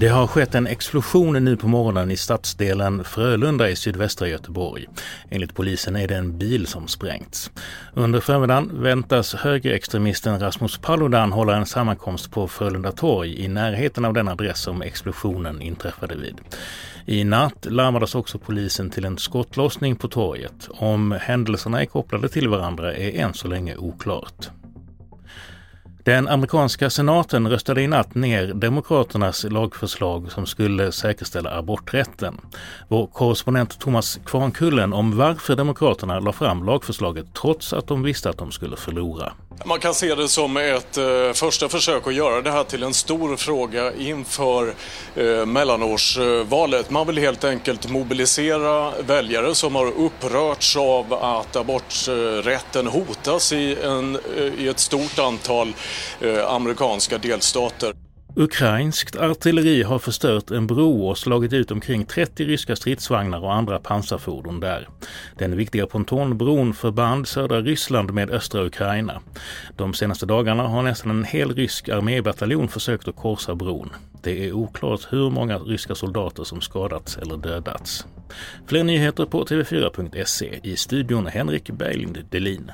Det har skett en explosion nu på morgonen i stadsdelen Frölunda i sydvästra Göteborg. Enligt polisen är det en bil som sprängts. Under förmiddagen väntas högerextremisten Rasmus Paludan hålla en sammankomst på Frölunda torg i närheten av den adress som explosionen inträffade vid. I natt larmades också polisen till en skottlossning på torget. Om händelserna är kopplade till varandra är än så länge oklart. Den amerikanska senaten röstade i natt ner Demokraternas lagförslag som skulle säkerställa aborträtten. Vår korrespondent Thomas Kvarnkullen om varför Demokraterna la fram lagförslaget trots att de visste att de skulle förlora. Man kan se det som ett eh, första försök att göra det här till en stor fråga inför eh, mellanårsvalet. Man vill helt enkelt mobilisera väljare som har upprörts av att aborträtten hotas i, en, eh, i ett stort antal Eh, amerikanska delstater. Ukrainskt artilleri har förstört en bro och slagit ut omkring 30 ryska stridsvagnar och andra pansarfordon där. Den viktiga pontonbron förband södra Ryssland med östra Ukraina. De senaste dagarna har nästan en hel rysk armébataljon försökt att korsa bron. Det är oklart hur många ryska soldater som skadats eller dödats. Fler nyheter på tv4.se. I studion Henrik Berglind Delin.